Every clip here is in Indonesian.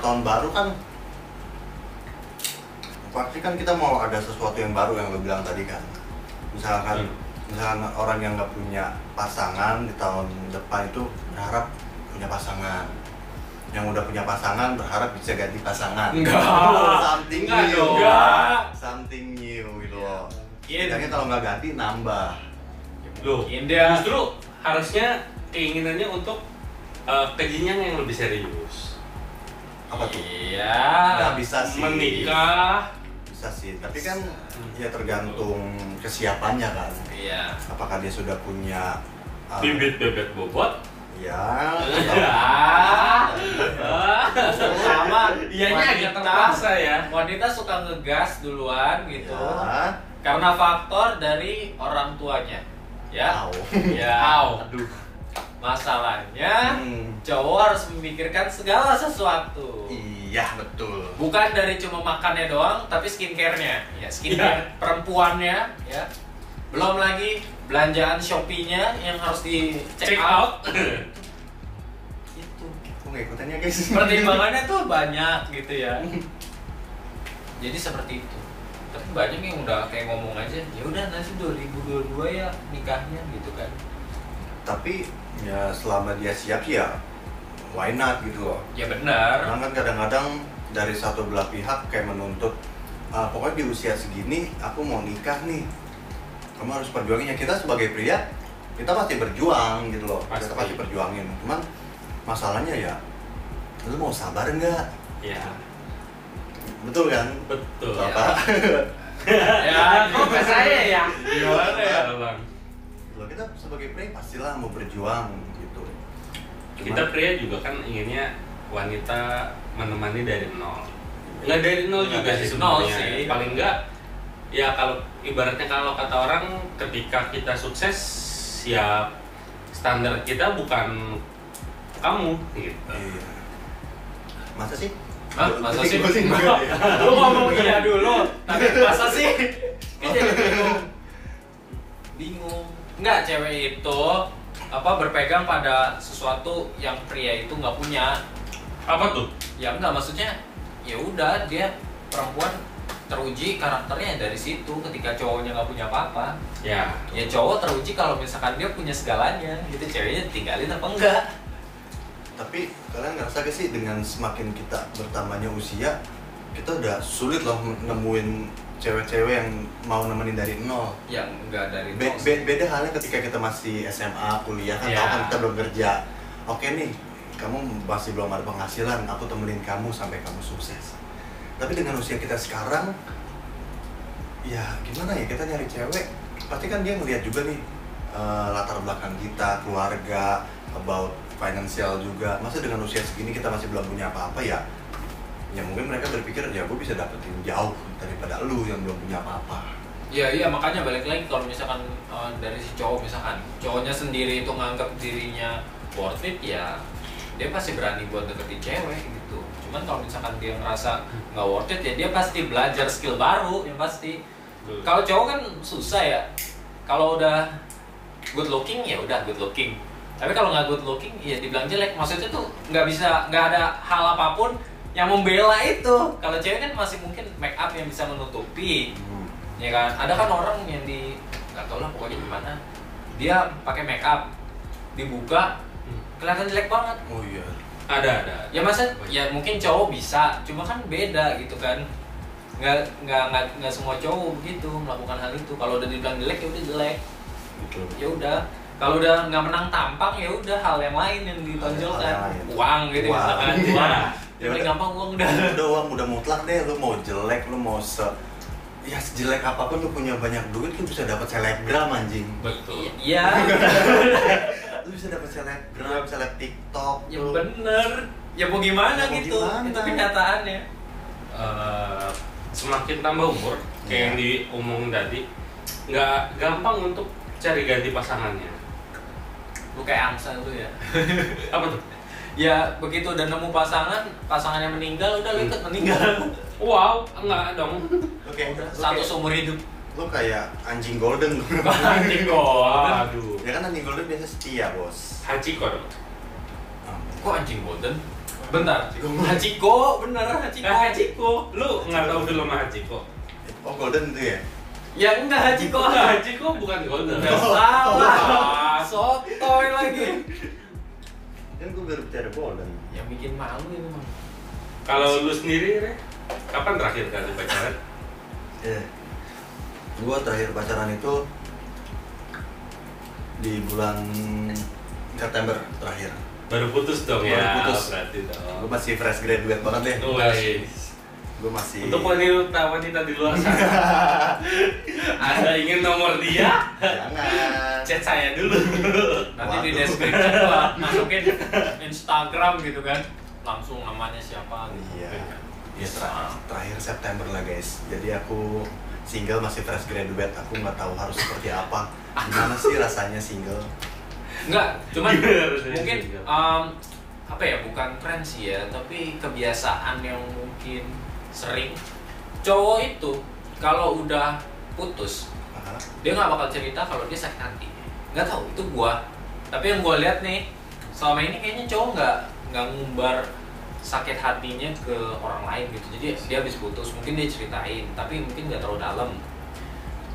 tahun baru kan pasti kan kita mau ada sesuatu yang baru yang lo bilang tadi kan misalkan Hmm. misalkan orang yang nggak punya pasangan di tahun depan itu berharap punya pasangan yang udah punya pasangan berharap bisa ganti pasangan Enggak. something Enggak new. Enggak. something new gitu Ya, loh mungkin. Setidaknya kalau nggak ganti nambah Loh, Mungkin dia justru harusnya keinginannya untuk uh, kejenjang yang lebih serius. Apa tuh Iya. Nggak bisa sih Menikah. bisa sih tapi kan ya tergantung kesiapannya kan Iya. apakah dia sudah punya uh, Bibit bebek bobot. ya Ah. Sama Iyanya agak wanita. terpaksa ya. Wanita suka ngegas duluan gitu. ya Karena faktor dari orang tuanya. Ya. Au. Ya. Aduh. Masalahnya Hmm. cowok harus memikirkan segala sesuatu. iya betul Bukan dari cuma makannya doang, tapi skincare-nya. Ya, skincare perempuannya, ya. Belum lagi belanjaan Shopee-nya yang harus di check, Check out. out. Itu. aku nggak ikutannya guys Pertimbangannya tuh banyak gitu ya. Jadi seperti itu. Tapi banyak yang udah kayak ngomong aja, ya udah nanti 2022 ya nikahnya gitu kan. tapi ya selama dia siap sih ya why not gitu loh Ya benar. Karena kan kadang-kadang dari satu belah pihak kayak menuntut "Ah, pokoknya di usia segini aku mau nikah nih kamu harus perjuangin ya kita sebagai pria kita pasti berjuang gitu loh kita Pasti. pasti perjuangin cuman masalahnya ya lu mau sabar nggak Ya, betul kan betul. Bapak ya, kok ke saya ya? Gimana ya, Bang? Loh, kita sebagai pria pastilah mau berjuang gitu Cuman- Kita pria juga kan inginnya wanita menemani dari nol. Nggak dari nol Nggak juga dari sih nol sebenarnya. sih. Paling nggak ya kalau ibaratnya kalau kata orang ketika kita sukses ya standar kita bukan kamu gitu. iya masa sih Hah? Masa sih? enggak. Lu ngomong iya dulu, tapi masa sih? Kan jadi bingung. Bingung. Enggak, cewek itu apa berpegang pada sesuatu yang pria itu nggak punya. Apa tuh? Ya enggak maksudnya ya udah dia perempuan teruji karakternya dari situ ketika cowoknya nggak punya apa-apa Ya, ya cowok teruji kalau misalkan dia punya segalanya gitu ceweknya tinggalin apa enggak Tapi kalian ngerasa gak sih dengan semakin kita bertambahnya usia, kita udah sulit loh nemuin cewek-cewek yang mau nemenin dari nol. yang enggak dari Be- nol sih. be- beda halnya ketika kita masih SMA, kuliah kan Ya. tahu kan kita belum kerja. Oke nih, kamu masih belum ada penghasilan, aku temenin kamu sampai kamu sukses. Tapi dengan usia kita sekarang, ya gimana ya kita nyari cewek, pasti kan dia ngeliat juga nih eh, latar belakang kita, keluarga, about financial juga. Masa dengan usia segini kita masih belum punya apa-apa ya? Ya mungkin mereka berpikir ya gue bisa dapetin jauh daripada lu yang belum punya apa-apa. Iya iya makanya balik lagi kalau misalkan eh, dari si cowok misalkan cowoknya sendiri itu nganggap dirinya worth it ya dia pasti berani buat deketin cewek gitu. Cuman kalau misalkan dia ngerasa nggak worth it ya dia pasti belajar skill baru yang pasti. Kalau cowok kan susah ya. Kalau udah good looking ya udah good looking. Tapi kalau nggak good looking ya dibilang jelek. Maksudnya tuh nggak bisa nggak ada hal apa pun yang membela itu. Kalau cewek kan masih mungkin make up yang bisa menutupi. Ya kan? Ada kan orang yang di nggak tahu lah pokoknya gimana. Dia pakai make up dibuka Hmm. kelihatan jelek banget. Oh iya. Ada ada. ya masa? Ya mungkin cowok bisa cuma kan beda gitu kan. Nggak nggak nggak nggak semua cowok begitu melakukan hal itu. Kalau udah dibilang jelek ya udah jelek. Ya udah. Kalau udah nggak menang tampang ya udah hal yang lain yang ditonjolkan. Uang gitu Uang. misalkan. Iya. uang Ya udah. gampang uang udah udah uang udah mutlak deh lu mau jelek lu mau se ya sejelek apa pun lu punya banyak duit lu bisa dapat selebgram anjing Betul. iya lu bisa dapat selebgram seleb tiktok ya lu. bener ya mau gimana Ya mau gitu gimana? itu kenyataannya Eh, semakin tambah umur kayak Iya. yang diomongin tadi nggak gampang untuk cari ganti pasangannya lu kayak angsa lu ya apa tuh ya begitu udah nemu pasangan pasangannya meninggal udah lu ikut meninggal wow enggak dong udah lu satu kayak- seumur hidup lu kayak anjing golden anjing golden aduh ya kan anjing golden biasa setia bos hachiko dong kok anjing golden Bentar, Hachiko, bener Hachiko. Eh, Hachiko, lu nggak tahu film Hachiko? Oh golden itu ya? Ya enggak Hachiko. Hachiko bukan Golden. Enggak salah. Sotoy lagi. Kan gue baru bicara golden. Yang bikin malu itu mah. Kalau lu sendiri, Re, kapan terakhir kali pacaran? Eh, gue terakhir pacaran itu di bulan September terakhir. Baru putus dong Baru ya, putus. berarti Gue dong. masih fresh graduate banget deh. Wais. Gue masih. Untuk wanita wanita di luar sana, Anda ingin nomor dia? Jangan. Chat saya dulu. Nanti di Waduh. deskripsi gua masukin Instagram gitu kan. Langsung namanya siapa gitu. Iya. Ya ter- terakhir September lah guys. Jadi aku single masih fresh graduate. Aku nggak tahu harus seperti apa. Gimana sih rasanya single? Enggak, cuman mungkin um, apa ya bukan tren sih ya, tapi kebiasaan yang mungkin sering. Cowok itu kalau udah putus Aha. dia nggak bakal cerita kalau dia sakit hati. Nggak tahu itu gua. Tapi yang gua lihat nih selama ini kayaknya cowok nggak nggak ngumbar sakit hatinya ke orang lain gitu. Jadi dia habis putus mungkin dia ceritain tapi mungkin nggak terlalu dalam.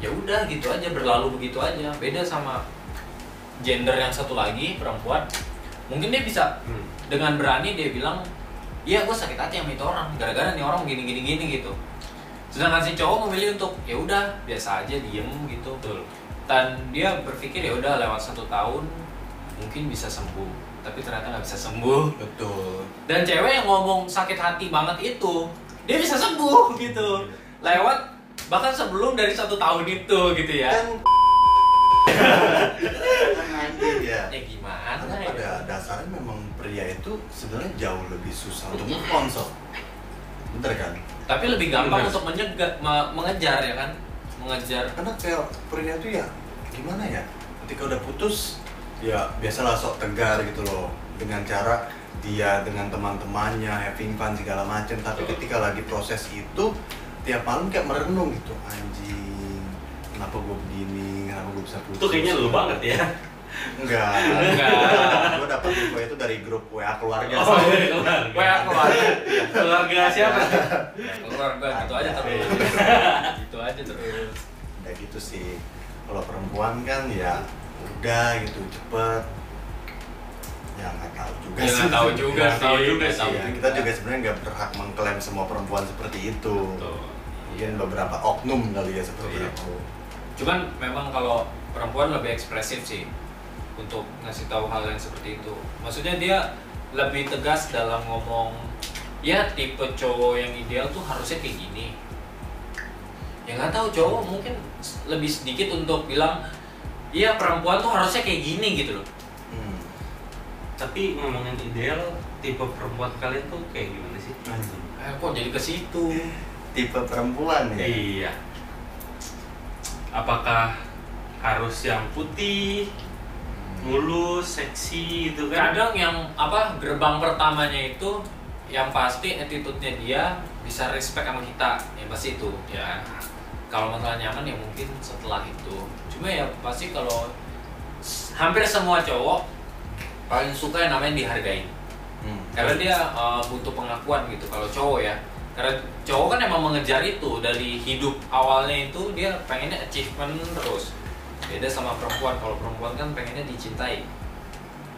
Ya udah gitu aja berlalu begitu aja. Beda sama gender yang satu lagi perempuan. Mungkin dia bisa Hmm. dengan berani dia bilang iya gue sakit hati sama itu orang. Gara-gara nih orang gini gini gini gitu. Sedangkan si cowok memilih untuk ya udah biasa aja diem gitu. Betul. dan dia berpikir ya udah lewat satu tahun mungkin bisa sembuh. Tapi ternyata nggak bisa sembuh. Betul. dan cewek yang ngomong sakit hati banget itu dia bisa sembuh gitu. Lewat bahkan sebelum dari satu tahun itu gitu ya. Kan anjing ya. ya gimana Karena ya? pada dasarnya memang pria itu sebenarnya jauh lebih susah untuk move on. Bener kan? tapi lebih gampang Bener. untuk menyegak me- mengejar ya kan mengejar Karena kayak pria itu ya gimana ya? Ketika udah putus ya biasalah sok tegar gitu loh dengan cara dia dengan teman-temannya having fun segala macam tapi ketika lagi proses itu tiap malam kayak merenung gitu anjing kenapa gue begini kenapa gue bisa putus Itu kayaknya lu banget ya. Enggak Enggak. gue dapet info itu dari grup WA keluarga Oh, iya, keluarga. Wah, keluarga. Keluarga siapa? Ya, keluarga gitu aja terus. gitu aja terus. udah gitu sih kalau perempuan kan ya udah gitu cepet ya nggak tahu juga Ya, sih nggak tahu juga Nggak tahu sih. juga sih, Ya, kita juga sebenarnya nggak berhak mengklaim semua perempuan seperti itu Betul. mungkin beberapa oknum kali ya seperti Iya. itu Cuman memang kalau perempuan lebih ekspresif sih untuk ngasih tahu hal yang seperti itu. Maksudnya dia lebih tegas dalam ngomong ya tipe cowok yang ideal tuh harusnya kayak gini. Ya nggak tahu cowok mungkin lebih sedikit untuk bilang iya perempuan tuh harusnya kayak gini gitu loh. hmm. Tapi ngomongin ideal, tipe perempuan kalian tuh kayak gimana sih? anjing Eh, kok jadi ke situ? tipe perempuan ya Iya. Apakah harus yang putih, mulus, seksi gitu kan? kadang yang apa gerbang pertamanya itu yang pasti attitude-nya dia bisa respect sama kita ya pasti itu ya kalau masalah nyaman ya mungkin setelah itu. Cuma ya pasti kalau hampir semua cowok paling suka yang namanya dihargai. Hmm. karena dia uh, butuh pengakuan gitu kalau cowok ya. Karena cowok kan emang mengejar itu. Dari hidup awalnya itu dia pengennya achievement terus beda sama perempuan. Kalau perempuan kan pengennya dicintai.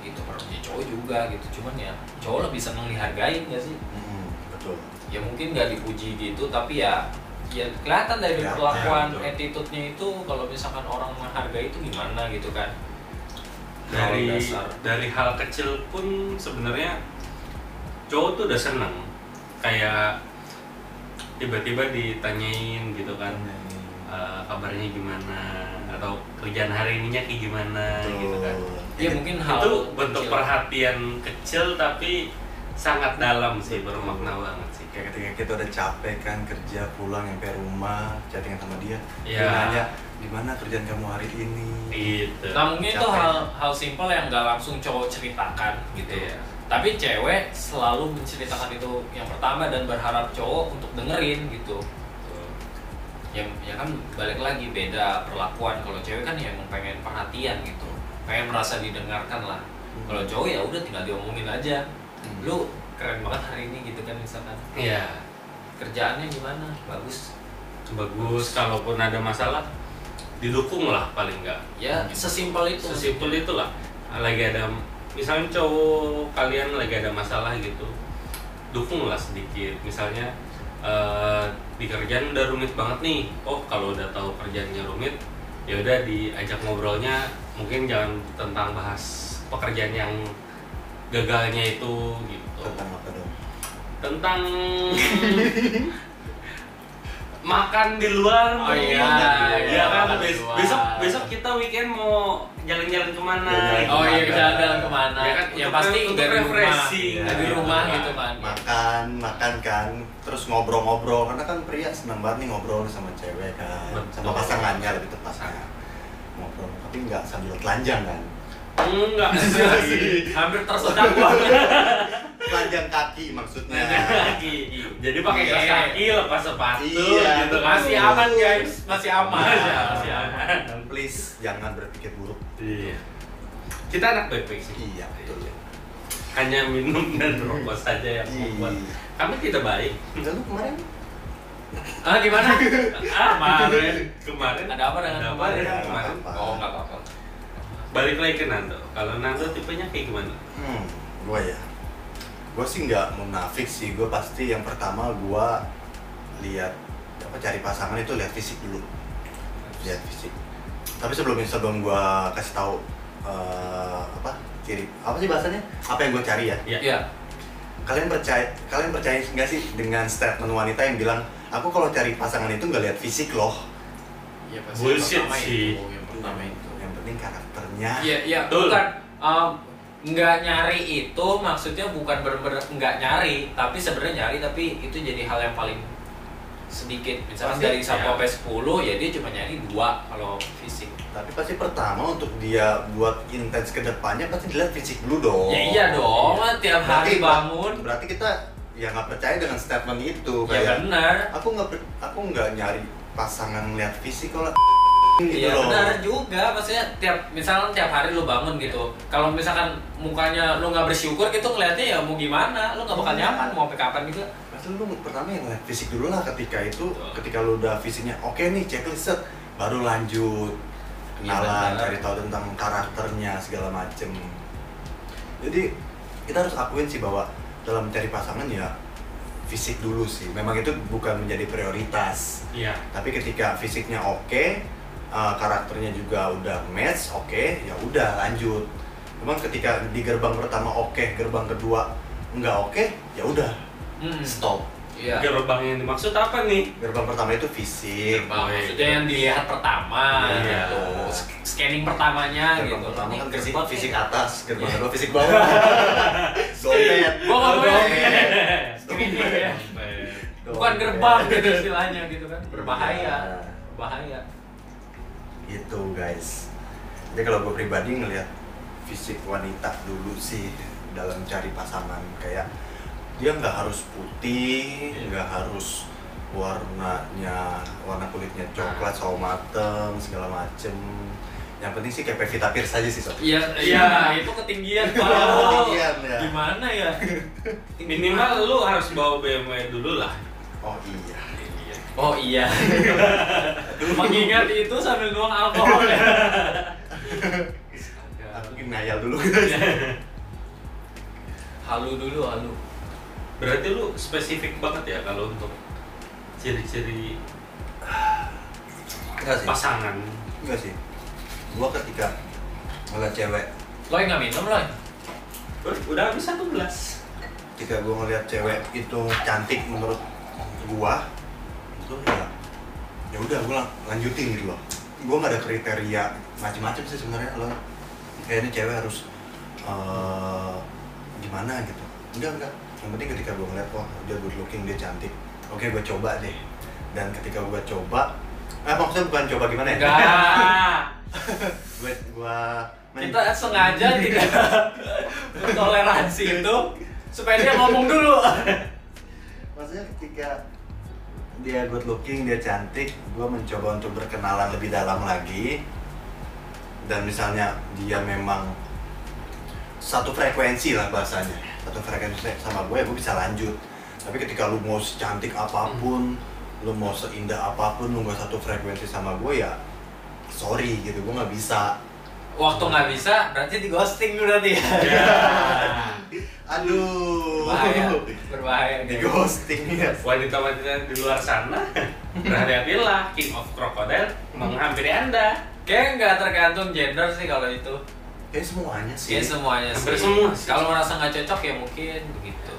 Gitu perempuan ya, cowok juga gitu. Cuman ya cowok lebih seneng dihargain gak sih? Hmm, betul. Ya mungkin nggak dipuji gitu tapi ya ya kelihatan dari Ya, perlakuan ya, attitude-nya itu kalau misalkan orang menghargai itu gimana gitu kan? Dari dasar. dari hal kecil pun sebenarnya cowok tuh udah seneng. Kayak tiba-tiba ditanyain gitu kan eh, kabarnya gimana atau kerjaan hari ininya kayak gimana Betul. gitu kan ya mungkin hal itu bentuk kecil. perhatian kecil tapi sangat dalam sih bermakna banget sih kayak ketika kita udah capek kan kerja pulang sampai rumah chattingan sama dia Iya. dia nanya gimana kerjaan kamu hari ini gitu Nah mungkin itu hal hal simpel yang nggak langsung cowok ceritakan gitu Iya. Tapi cewek selalu menceritakan itu yang pertama dan berharap cowok untuk dengerin gitu. Ya, ya kan balik lagi beda perlakuan. Kalau cewek kan ya emang pengen perhatian gitu, pengen merasa didengarkan lah. Kalau cowok ya udah tinggal diomongin aja. Hmm. Lu keren banget hari ini gitu kan misalkan Iya. kerjaannya gimana bagus Bagus. Kalaupun ada masalah, didukung lah paling enggak. ya sesimpel itu Sesimpel itulah. Lagi ada, misalnya cowok kalian lagi ada masalah gitu, dukung lah sedikit. Misalnya eh, di kerjaan udah rumit banget nih. Oh kalau udah tahu kerjaannya rumit, ya udah diajak ngobrolnya. Mungkin jangan tentang bahas pekerjaan yang gagalnya itu gitu. tentang apa dong Tentang makan di luar Oh mungkin. iya, ya iya, kan? di Bes- luar. besok besok kita weekend mau jalan-jalan ke mana? Jalan-jalan. Gitu oh iya kan. jalan-jalan ke mana? Ya kan? Ya untuk- pasti untuk dari rumah. refreshing. Iya. dari gitu rumah kan. gitu kan. Makan makan kan. Terus ngobrol-ngobrol. Karena kan pria senang banget nih ngobrol sama cewek kan. Betul. sama pasangannya lebih tepatnya. Ngobrol. Tapi nggak sambil telanjang kan enggak. Iya sih hampir tersedak gua. Telanjang kaki maksudnya. Kaki. Jadi pakai kaos Iya. kaki lepas sepatu Iya, gitu. Masih aman guys. Masih aman. Masih aman, masih aman. please jangan berpikir buruk. Iya. Kita anak baik-baik sih. Iya betul. Hanya minum dan rokok saja yang membuat Iya. kami tidak baik. Lalu kemarin? Ah gimana? Ah kemarin. Kemarin ada apa dengan kemarin? kemarin? Oh nggak apa-apa balik lagi ke Nando kalau Nando tipenya kayak gimana Hmm, gua ya. Gua sih nggak munafik sih. Gua pasti yang pertama gua lihat apa cari pasangan itu lihat fisik dulu. Lihat fisik. Tapi sebelum sebelum gua kasih tahu eh, apa ciri apa sih bahasanya? Apa yang gua cari ya? ya ya Kalian percaya kalian percaya nggak sih dengan statement wanita yang bilang aku kalau cari pasangan itu nggak lihat fisik loh. ya Bullshit yang pertama sih. itu yang pertama itu Iya, iya, Betul. bukan um, nggak nyari itu maksudnya bukan bener-bener nggak nyari, tapi sebenarnya nyari tapi itu jadi hal yang paling sedikit. Misalnya Pasti, dari 1 ya. sampai 10 ya dia cuma nyari dua kalau fisik. Tapi pasti pertama untuk dia buat intens ke depannya pasti dilihat fisik dulu dong. Ya iya dong, tiap hari Berarti- bangun. Berarti kita ya nggak percaya dengan statement itu Ya benar. aku nggak aku nggak nyari pasangan lihat fisik kalau Iya loh. benar juga, maksudnya tiap misalnya tiap hari lu bangun gitu. Kalau misalkan mukanya lu nggak bersyukur gitu ngeliatnya ya mau gimana, lu nggak bakal Iya. nyaman mau sampai kapan gitu. Pasti lu pertama yang lihat fisik dulu lah ketika itu Betul. ketika lu udah fisiknya oke nih checklist set baru lanjut Iya, kenalan benar. cari tahu tentang karakternya segala macem jadi kita harus akuin sih bahwa dalam mencari pasangan ya fisik dulu sih memang itu bukan menjadi prioritas iya tapi ketika fisiknya oke uh, karakternya juga udah match oke ya udah lanjut memang ketika di gerbang pertama oke gerbang kedua nggak oke ya udah Hmm. stop Iya. gerbang yang dimaksud apa nih gerbang pertama itu fisik Gerbang, maksudnya yang dilihat pertama Iya. gitu scanning pertamanya gerbang gitu pertama kan fisik, gerbang fisik atas gerbang Iya. kedua fisik bawah dompet Gua. Dompet. Ya. Dompet. bukan gerbang gitu istilahnya gitu kan Iya. berbahaya bahaya gitu guys jadi kalau gue pribadi ngelihat fisik wanita dulu sih dalam cari pasangan kayak dia nggak harus putih Iya. nggak harus warnanya warna kulitnya coklat sawo mateng segala macem yang penting sih kayak Pevita Pierce aja sih sob iya Iya. itu ketinggian Itu Pak. ketinggian, ya. gimana ya minimal lu harus bawa BMW dulu lah oh iya oh iya. Mengingat itu sambil nuang alkohol ya. Aku ingin ngayal dulu guys. Halu dulu halu. Berarti lu spesifik banget ya kalau untuk ciri-ciri enggak sih. pasangan? Enggak sih. Gua ketika ngeliat cewek. Lo yang nggak minum lo udah habis satu gelas. Ketika gue ngeliat cewek itu cantik menurut gua itu ya ya udah gue lanjutin gitu loh. Gue nggak ada kriteria macam-macam sih sebenarnya lo kayak ini cewek harus eh, gimana gitu. Enggak enggak. Yang penting ketika gue ngeliat wah dia good looking dia cantik oke gue coba deh. Dan ketika gue coba eh maksudnya bukan coba gimana ya? Enggak. Gue gue kita sengaja tidak toleransi itu supaya dia ngomong dulu. Maksudnya ketika dia good looking dia cantik gue mencoba untuk berkenalan lebih dalam lagi. Dan misalnya dia memang satu frekuensi lah bahasanya. Satu frekuensi sama gue gue bisa lanjut. Tapi ketika lu mau secantik apa pun lu mau seindah apa pun lu gak satu frekuensi sama gue ya sorry gitu gue nggak bisa. Waktu nggak bisa berarti di ghosting berarti ya Ya. aduh berbahaya. Berbahaya. Di ghosting ya. Wanita-wanita di luar sana, berhati-hatilah, King of Crocodile menghampiri Anda. kayak nggak tergantung gender sih kalau itu. Kayak semuanya sih. Ya semuanya Hampir sih. semua. Sih. kalau merasa nggak cocok ya mungkin begitu.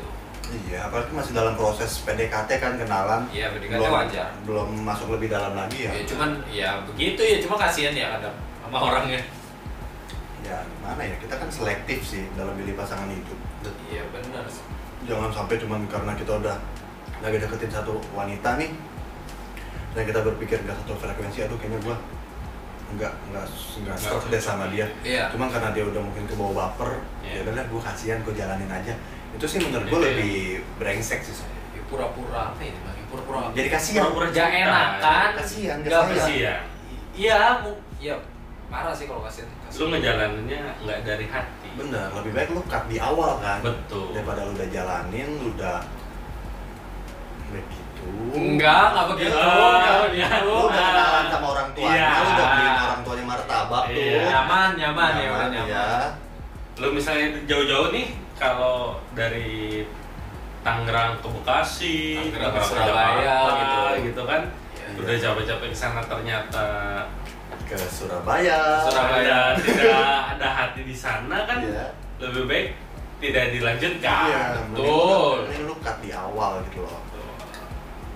Iya apalagi masih dalam proses PDKT kan kenalan. Iya, PDKT belum, wajar. belum masuk lebih dalam lagi ya. Ya cuman ya begitu ya. Cuma kasihan ya kadang sama orangnya. Ya gimana ya? Kita kan selektif sih dalam pilih pasangan hidup. Iya benar sih. Jangan sampai cuman karena kita udah lagi deketin satu wanita nih dan kita berpikir nggak satu frekuensi aduh kayaknya gua nggak nggak nggak stroke deh sama dia Iya. cuma karena dia udah mungkin kebawa baper Iya. ya udahlah gua kasihan gua jalanin aja itu sih menurut gua Iya. lebih brengsek sih Sob. Ya, pura-pura apa bang pura-pura jadi kasihan Pura-pura Gak cinta. enakan Kasihan, Gak kasihan. iya iya parah sih kalau kasihan Lu ngejalaninnya nggak dari hati. Bener lebih baik lu cut di awal kan Betul. daripada lu udah jalanin lu udah begitu enggak enggak begitu Oh, enggak iya. begitu lu udah kenalan sama orang tuanya Iya. lu udah beliin orang tuanya martabak tuh Iya. nyaman nyaman ya nyaman ya Lu misalnya jauh-jauh nih, kalau dari Tangerang ke Bekasi, Tangerang ke Surabaya, gitu. gitu kan. Iya. Udah capek-capek ke sana ternyata ke Surabaya Surabaya. tidak ada hati di sana kan Iya. lebih baik tidak dilanjutkan. iya betul. mending lu cut di awal gitu loh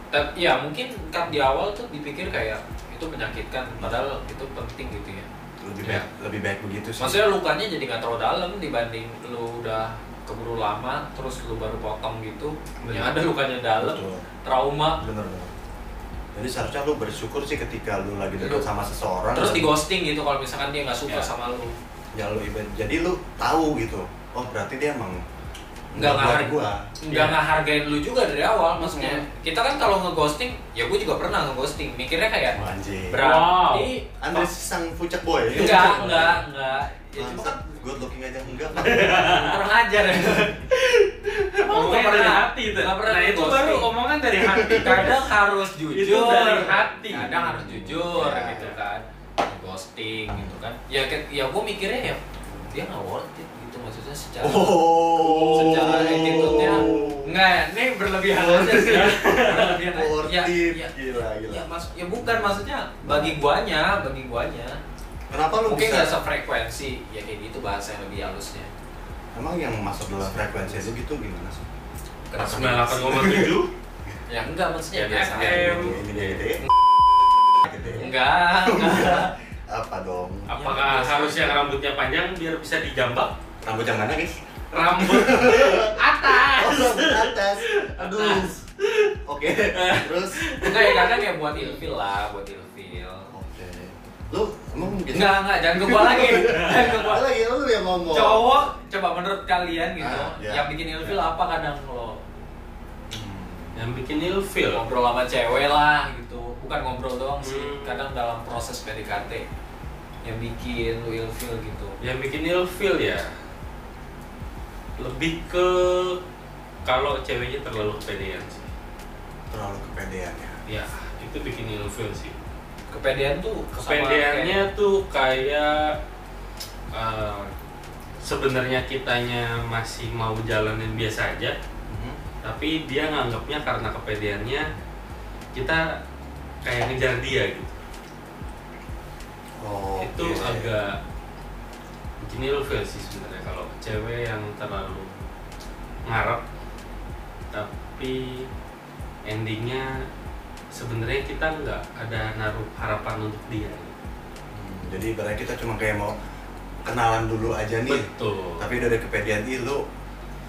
tapi ya mungkin kan di awal tuh dipikir kayak itu menyakitkan padahal itu penting gitu ya lebih baik lebih baik begitu sih maksudnya lukanya jadi nggak terlalu dalam dibanding lu udah keburu lama terus lu baru potong gitu Bener. yang ada lukanya dalam Betul. trauma bener bener jadi seharusnya lu bersyukur sih ketika lu lagi deket Lu- sama seseorang terus di ghosting gitu kalau misalkan dia nggak suka Ya. sama lu ya lu iba- jadi lu tahu gitu oh berarti dia emang Nggak buat ngehargai. gua nggak Iya. ngehargain lu juga dari awal maksudnya Hmm. kita kan kalau ngeghosting ya gue juga pernah ngeghosting mikirnya kayak Oh, anjing berarti Andre sang pucak boy enggak enggak enggak ya cuma kan good looking aja enggak kurang ajar ya Nggak dari pernah. hati tuh. Nggak pernah Nah itu baru dari hati kadang harus jujur itu dari hati kadang harus jujur yeah. gitu kan ghosting gitu kan ya ya gue mikirnya ya dia nggak worth it gitu maksudnya secara oh. secara attitude-nya nggak ini berlebihan aja sih berlebihan worth aja. It. ya, gila, gila. ya mas ya bukan maksudnya bagi guanya bagi guanya Kenapa lu Mungkin bisa? Sefrekuensi, ya kayak gitu bahasa yang lebih halusnya. Emang yang masuk dalam frekuensi itu gitu gimana sih? Kenapa 98,7? Ya enggak maksudnya Ya, biasa aja. FM. ini dia gede gede enggak enggak apa dong Apakah biasa. harus yang rambutnya panjang biar bisa dijambak? rambut yang mana guys Rambut atas. oh rambut atas aduh oke terus enggak ya kadang ya buat ilfil lah buat ilfil oke lu emang gitu enggak enggak jangan ke gua lagi jangan ke gua lagi lu yang ngomong cowok coba menurut kalian gitu Ah, ya. yang bikin ilfil apa kadang lo. Yang bikin ilfil. ngobrol sama cewek lah gitu bukan ngobrol doang sih Hmm. kadang dalam proses PDKT yang bikin lu ilfil gitu Yang bikin ilfil ya lebih ke kalau ceweknya terlalu kepedean sih. terlalu kepedean ya Ya, itu bikin ilfil sih. kepedean tuh Kepedeannya tuh kayak eh, sebenarnya kitanya masih mau jalanin biasa aja. Tapi dia nganggapnya karena kepedeannya kita kayak ngejar dia gitu. oh itu oke. agak bikin ilfil sih sebenarnya kalau cewek yang terlalu ngarep tapi endingnya sebenarnya kita nggak ada naruh harapan untuk dia Hmm, jadi ibaratnya kita cuma kayak mau kenalan dulu aja nih betul tapi udah ada kepedean ih lu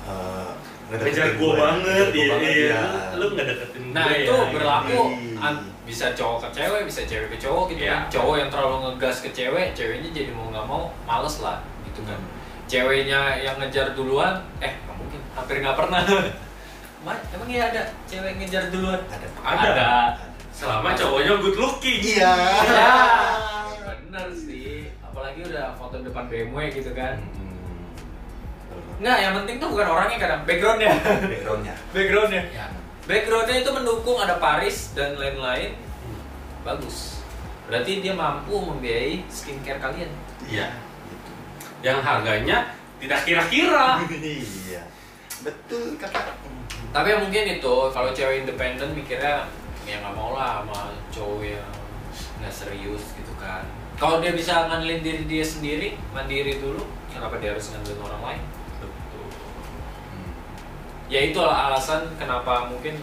uh, ngejar gue banget ngejar gua ya, banget, iya. ya. lu nggak deketin nah gue itu ya, berlaku Iya. an- bisa cowok ke cewek bisa cewek ke cowok gitu Iya. kan. Cowok yang terlalu ngegas ke cewek ceweknya jadi mau nggak mau males lah gitu kan. Ceweknya yang ngejar duluan eh nggak mungkin hampir nggak pernah. Ma, emang iya ada cewek ngejar duluan? Ada. Ada. selama cowoknya good looking. Iya. Ya bener sih. Apalagi udah foto depan BMW gitu kan Hmm. Nggak, yang penting tuh bukan orangnya kadang backgroundnya. backgroundnya backgroundnya. Ya. Backgroundnya itu mendukung ada Paris dan lain-lain. Bagus. Berarti dia mampu membiayai skincare kalian. Iya. Yang harganya tidak kira-kira. iya betul kakak Tapi mungkin itu kalau cewek independen mikirnya ya nggak mau lah sama cowok yang nggak serius gitu kan. Kalau dia bisa ngandelin diri dia sendiri, mandiri dulu, kenapa dia harus ngandelin orang lain? Ya itulah alasan kenapa mungkin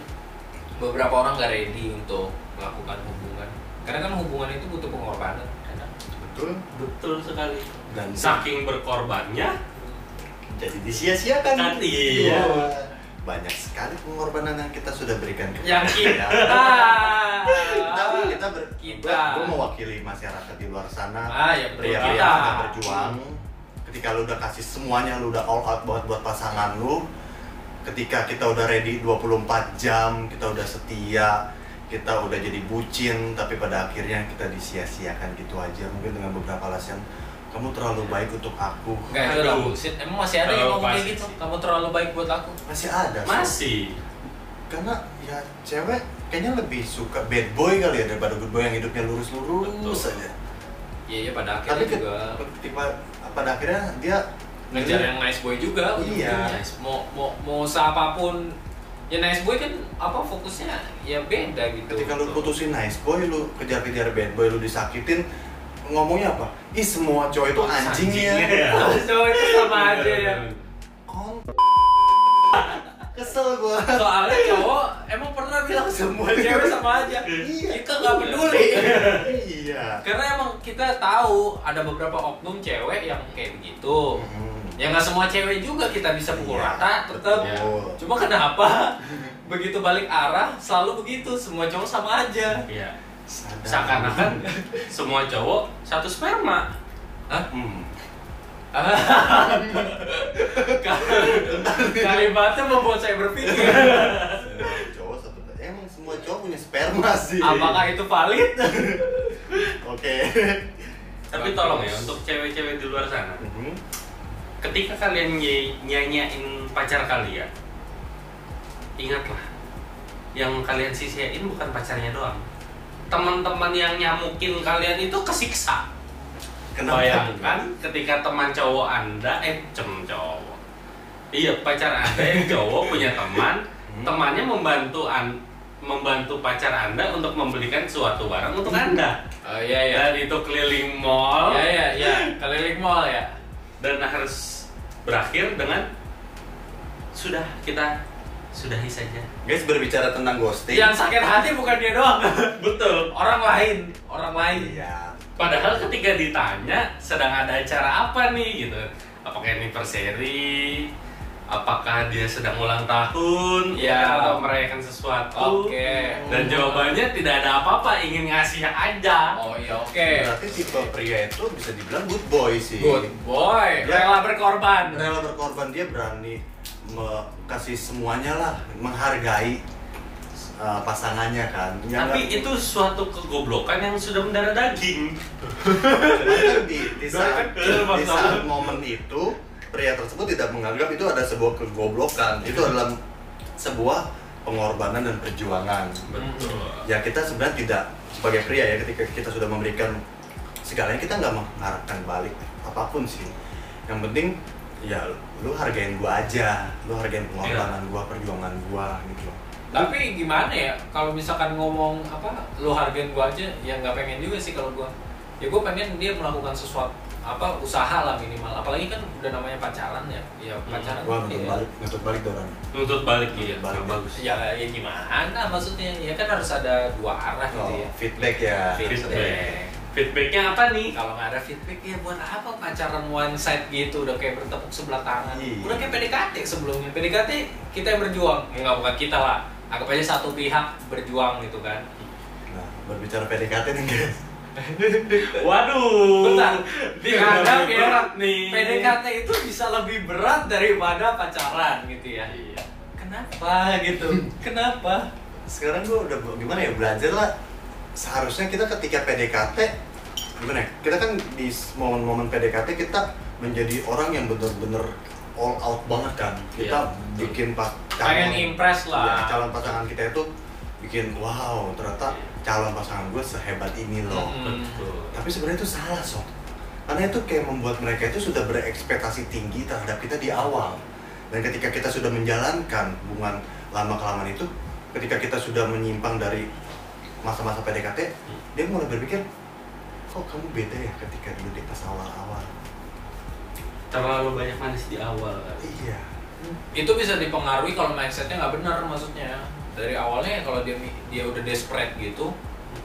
beberapa orang nggak ready untuk melakukan hubungan. Karena kan hubungan itu butuh pengorbanan. kadang. betul Betul sekali. dan Saking berkorbannya, jadi disia-siakan Kan, iya. Wah, banyak sekali pengorbanan yang kita sudah berikan ke Yang kita, tapi kita ber, Kita. gue mewakili masyarakat di luar sana ah ya kita. yang berjuang ketika lu udah kasih semuanya lu udah all out buat buat pasangan lu ketika kita udah ready 24 jam kita udah setia kita udah jadi bucin tapi pada akhirnya kita disia-siakan gitu aja mungkin dengan beberapa alasan kamu terlalu baik untuk aku Enggak itu Aduh. bullshit. Emang masih ada yang ngomong kayak gitu? Kamu terlalu baik buat aku. masih ada masih. karena ya cewek kayaknya lebih suka bad boy kali ya daripada good boy yang hidupnya lurus-lurus Betul. saja Iya iya pada tapi akhirnya ke- juga ketika pada akhirnya dia ngejar yang nice boy juga Iya. ujung-ujungnya. Mau mau mau seapapun ya nice boy kan apa fokusnya ya beda gitu. ketika lu putusin nice boy lu kejar-kejar bad boy lu disakitin ngomongnya apa ih semua cowok itu anjing ya Anjing, ya. Cowok itu sama aja ya. Kon- kesel gua Soalnya cowok emang pernah bilang semua cewek sama aja. Iya. Kita nggak peduli. iya Karena emang kita tahu ada beberapa oknum cewek yang kayak begitu. Hmm. Ya nggak semua cewek juga kita bisa pukul Iya, rata tetap. betul. Cuma kenapa begitu balik arah selalu begitu semua cowok sama aja. Iya. Sadar. Seakan-akan semua cowok satu sperma. Hah? Hmm. Kalimatnya membuat saya berpikir. Semua cowok satu emang semua cowok punya sperma sih Apakah itu valid? oke Tapi tolong ya untuk cewek-cewek di luar sana, Mhm. Ketika kalian ny- nyanyain pacar kalian, ingatlah yang kalian sisihin bukan pacarnya doang. Teman-teman yang nyamukin kalian itu kesiksa. Kenapa? Bayangkan ketika teman cowok anda, eh cem cowok, iya pacar anda yang cowok punya teman, Hmm. temannya membantu an membantu pacar anda untuk membelikan suatu barang untuk anda Oh iya iya. dan itu keliling mall Iya iya iya. Keliling mall ya. Dan harus berakhir dengan sudah kita sudahi saja. Guys berbicara tentang ghosting. Yang sakit hati bukan dia doang. betul. Orang lain, orang lain. iya. Padahal ketika ditanya sedang ada acara apa nih gitu. Apakah anniversary apakah dia sedang ulang tahun Ya. atau merayakan sesuatu Oke. dan jawabannya tidak ada apa-apa ingin ngasih aja Oh iya oke. berarti tipe pria itu bisa dibilang good boy sih Good boy. Ya. Rela berkorban. rela berkorban dia berani kasih semuanya lah menghargai uh, pasangannya kan Ya tapi nggak- itu suatu kegoblokan yang sudah mendarah daging di, di saat, di saat momen itu pria tersebut tidak menganggap itu ada sebuah kegoblokan. Itu adalah sebuah pengorbanan dan perjuangan. Betul. Ya kita sebenarnya tidak sebagai pria ya ketika kita sudah memberikan segalanya kita nggak mengharapkan balik apa pun sih. Yang penting ya lu hargain gua aja. Lu hargain pengorbanan gua perjuangan gua gitu. Loh Tapi gimana ya kalau misalkan ngomong apa lu hargain gua aja ya nggak pengen juga sih kalau gua. Ya gua pengen dia melakukan sesuatu apa usaha lah minimal. Apalagi kan udah namanya pacaran ya. Ya pacaran. Gua nuntut ya. balik nuntut balik orang nuntut balik iya. Balik. bagus. Ya ya gimana maksudnya? Ya kan harus ada dua arah gitu oh, ya. feedback ya. Feedback. Feedbacknya apa nih? Kalau nggak ada feedback ya buat apa pacaran one side gitu? Udah kayak bertepuk sebelah tangan. Iya. udah kayak PDKT sebelumnya. PDKT kita yang berjuang. Ya, nggak bukan kita lah. Anggap aja satu pihak berjuang gitu kan. Nah berbicara PDKT nih guys waduh. Bentar, Berat ya. berat nih PDKT itu bisa lebih berat daripada pacaran gitu ya. Iya. kenapa gitu? Kenapa? Sekarang gua udah gimana ya belajar lah. Seharusnya kita ketika PDKT gimana ya? Kita kan di momen-momen PDKT kita menjadi orang yang bener-bener all out banget kan. Kita Iya. bikin pas pengen impress Iya, lah calon pasangan kita itu bikin wow ternyata calon pasangan gue sehebat ini loh. Betul. Tapi sebenarnya itu salah sob. Karena itu kayak membuat mereka itu sudah berekspektasi tinggi terhadap kita di awal. Dan ketika kita sudah menjalankan hubungan lama kelamaan itu ketika kita sudah menyimpang dari masa-masa PDKT dia mulai berpikir kok kamu beda ya ketika dulu di pas awal-awal? Terlalu banyak manis di awal kan? Iya. Itu bisa dipengaruhi kalau mindsetnya nggak benar maksudnya dari awalnya kalau dia dia udah desperate gitu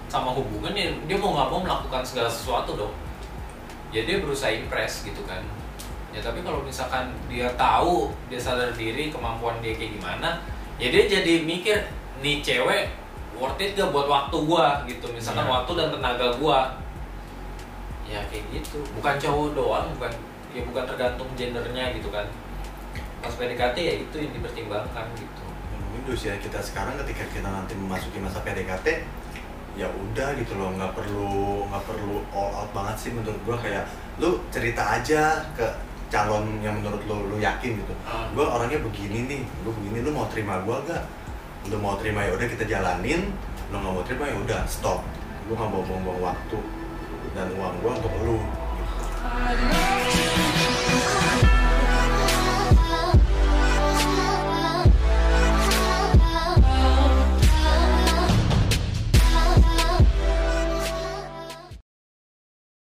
sama hubungan ya dia mau nggak mau melakukan segala sesuatu dong. Ya dia berusaha impress gitu kan. Ya tapi kalau misalkan dia tahu dia sadar diri kemampuan dia kayak gimana ya dia jadi mikir nih cewek worth it gak buat waktu gua? Gitu. Misalkan Iya. waktu dan tenaga gua. Ya kayak gitu. Bukan cowok doang bukan ya bukan tergantung gendernya gitu kan. Pas PDKT ya itu yang dipertimbangkan gitu di usia kita sekarang ketika kita nanti memasuki masa PDKT ya udah gitu loh. Nggak perlu nggak perlu all out banget sih menurut gua. Kayak lu cerita aja ke calon yang menurut lu lu yakin gitu. Ah. gua orangnya begini nih. Lu begini lu mau terima gua gak lu mau terima ya udah kita jalanin. Lu nggak mau terima ya udah stop. Lu nggak mau buang-buang waktu dan uang gua untuk lu. Gitu.